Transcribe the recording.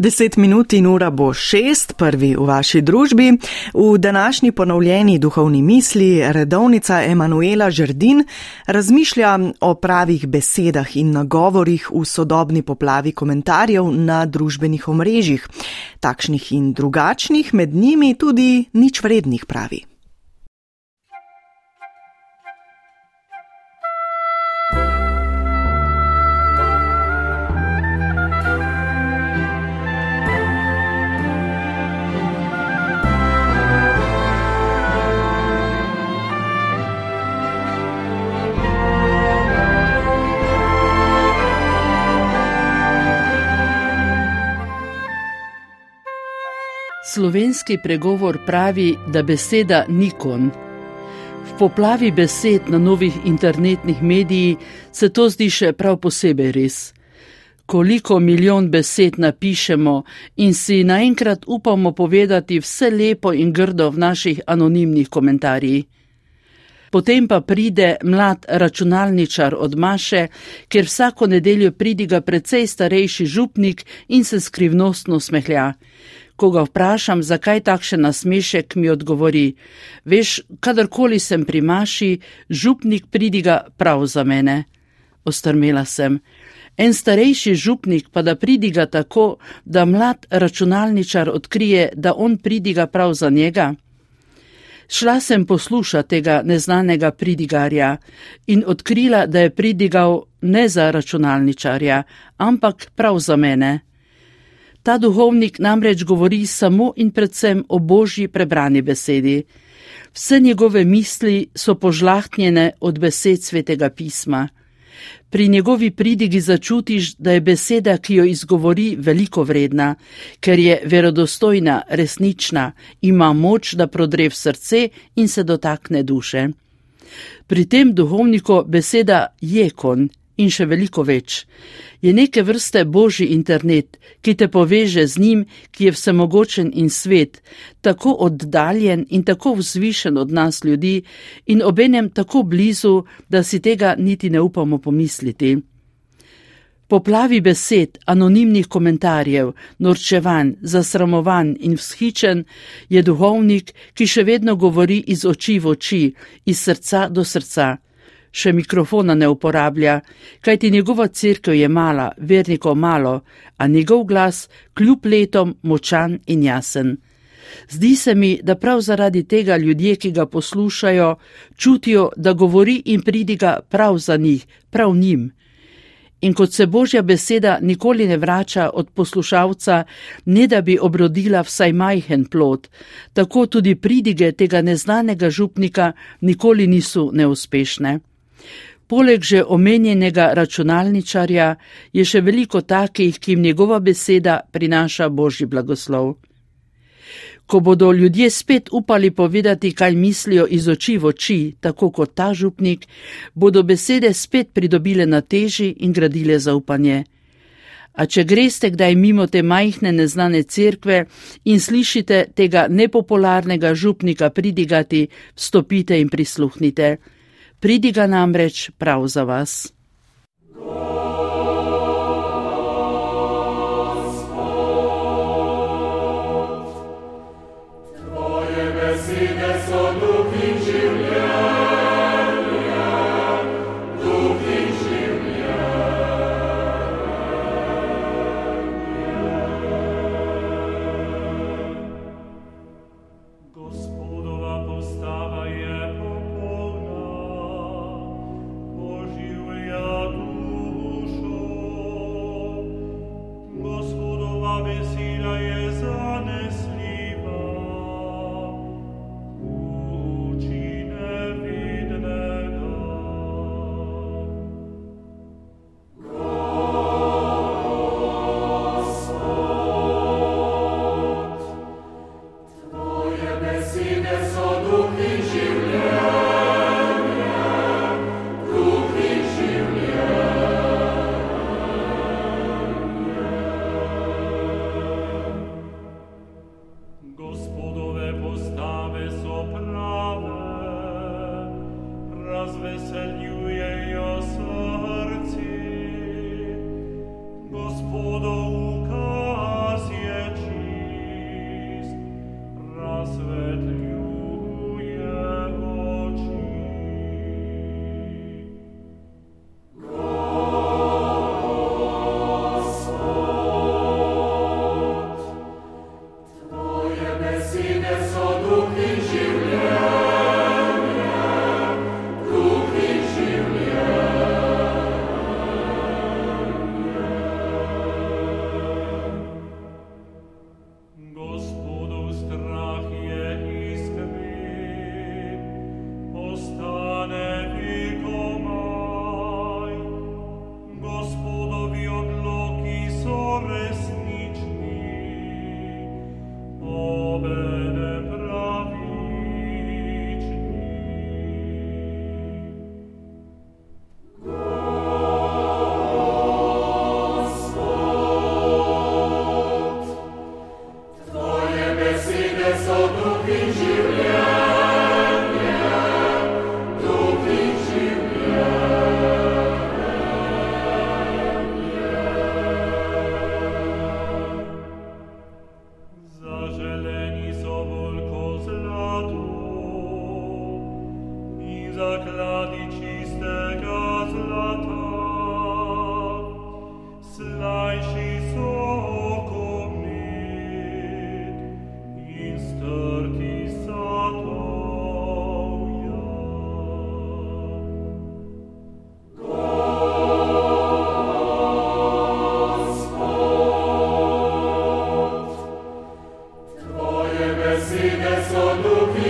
Deset minut in ura bo šest, prvi v vaši družbi. V današnji ponovljeni duhovni misli redovnica Emanuela Žrdin razmišlja o pravih besedah in nagovorih v sodobni poplavi komentarjev na družbenih omrežjih, takšnih in drugačnih, med njimi tudi nič vrednih pravi. Slovenski pregovor pravi, da beseda ni kon. V poplavi besed na novih internetnih medijih se to zdi še prav posebej res. Koliko milijon besed napišemo in si naenkrat upamo povedati vse lepo in grdo v naših anonimnih komentarjih. Potem pa pride mlad računalničar od Maše, ker vsako nedeljo pridiga precej starejši župnik in se skrivnostno smehlja. Ko ga vprašam, zakaj takšen nasmešek, mi odgovori: Veš, kadarkoli sem pri Maši, župnik pridiga prav za mene. Ostrmela sem. En starejši župnik pa da pridiga tako, da mlad računalničar odkrije, da on pridiga prav za njega. Šla sem poslušati tega neznanega pridigarja in odkrila, da je pridigal ne za računalničarja, ampak prav za mene. Ta duhovnik namreč govori samo in predvsem o božji prebrani besedi. Vse njegove misli so požlahtnjene od besed svetega pisma. Pri njegovi pridigi začutiš, da je beseda, ki jo izgovori, veliko vredna, ker je verodostojna, resnična, ima moč, da prodre v srce in se dotakne duše. Pri tem duhovniku beseda je kon in še veliko več. Je neke vrste božji internet, ki te poveže z njim, ki je vsemogočen in svet, tako oddaljen in tako vzvišen od nas ljudi in obenem tako blizu, da si tega niti ne upamo pomisliti. Poplavi besed, anonimnih komentarjev, norčevan, zasramovan in vzhičen je duhovnik, ki še vedno govori iz oči v oči, iz srca do srca še mikrofona ne uporablja, kajti njegova crkva je mala, vernikov malo, a njegov glas kljub letom močan in jasen. Zdi se mi, da prav zaradi tega ljudje, ki ga poslušajo, čutijo, da govori in pridiga prav za njih, prav njim. In kot se božja beseda nikoli ne vrača od poslušalca, ne da bi obrodila vsaj majhen plot, tako tudi pridige tega neznanega župnika nikoli niso neuspešne. Poleg že omenjenega računalničarja je še veliko takih, ki jim njegova beseda prinaša božji blagoslov. Ko bodo ljudje spet upali povedati, kaj mislijo iz oči v oči, tako kot ta župnik, bodo besede spet pridobile na teži in gradile zaupanje. A če greste kdaj mimo te majhne neznane cerkve in slišite tega nepopularnega župnika pridigati, stopite in prisluhnite pridiga namreč prav za vas. Svetli. Hallelujah.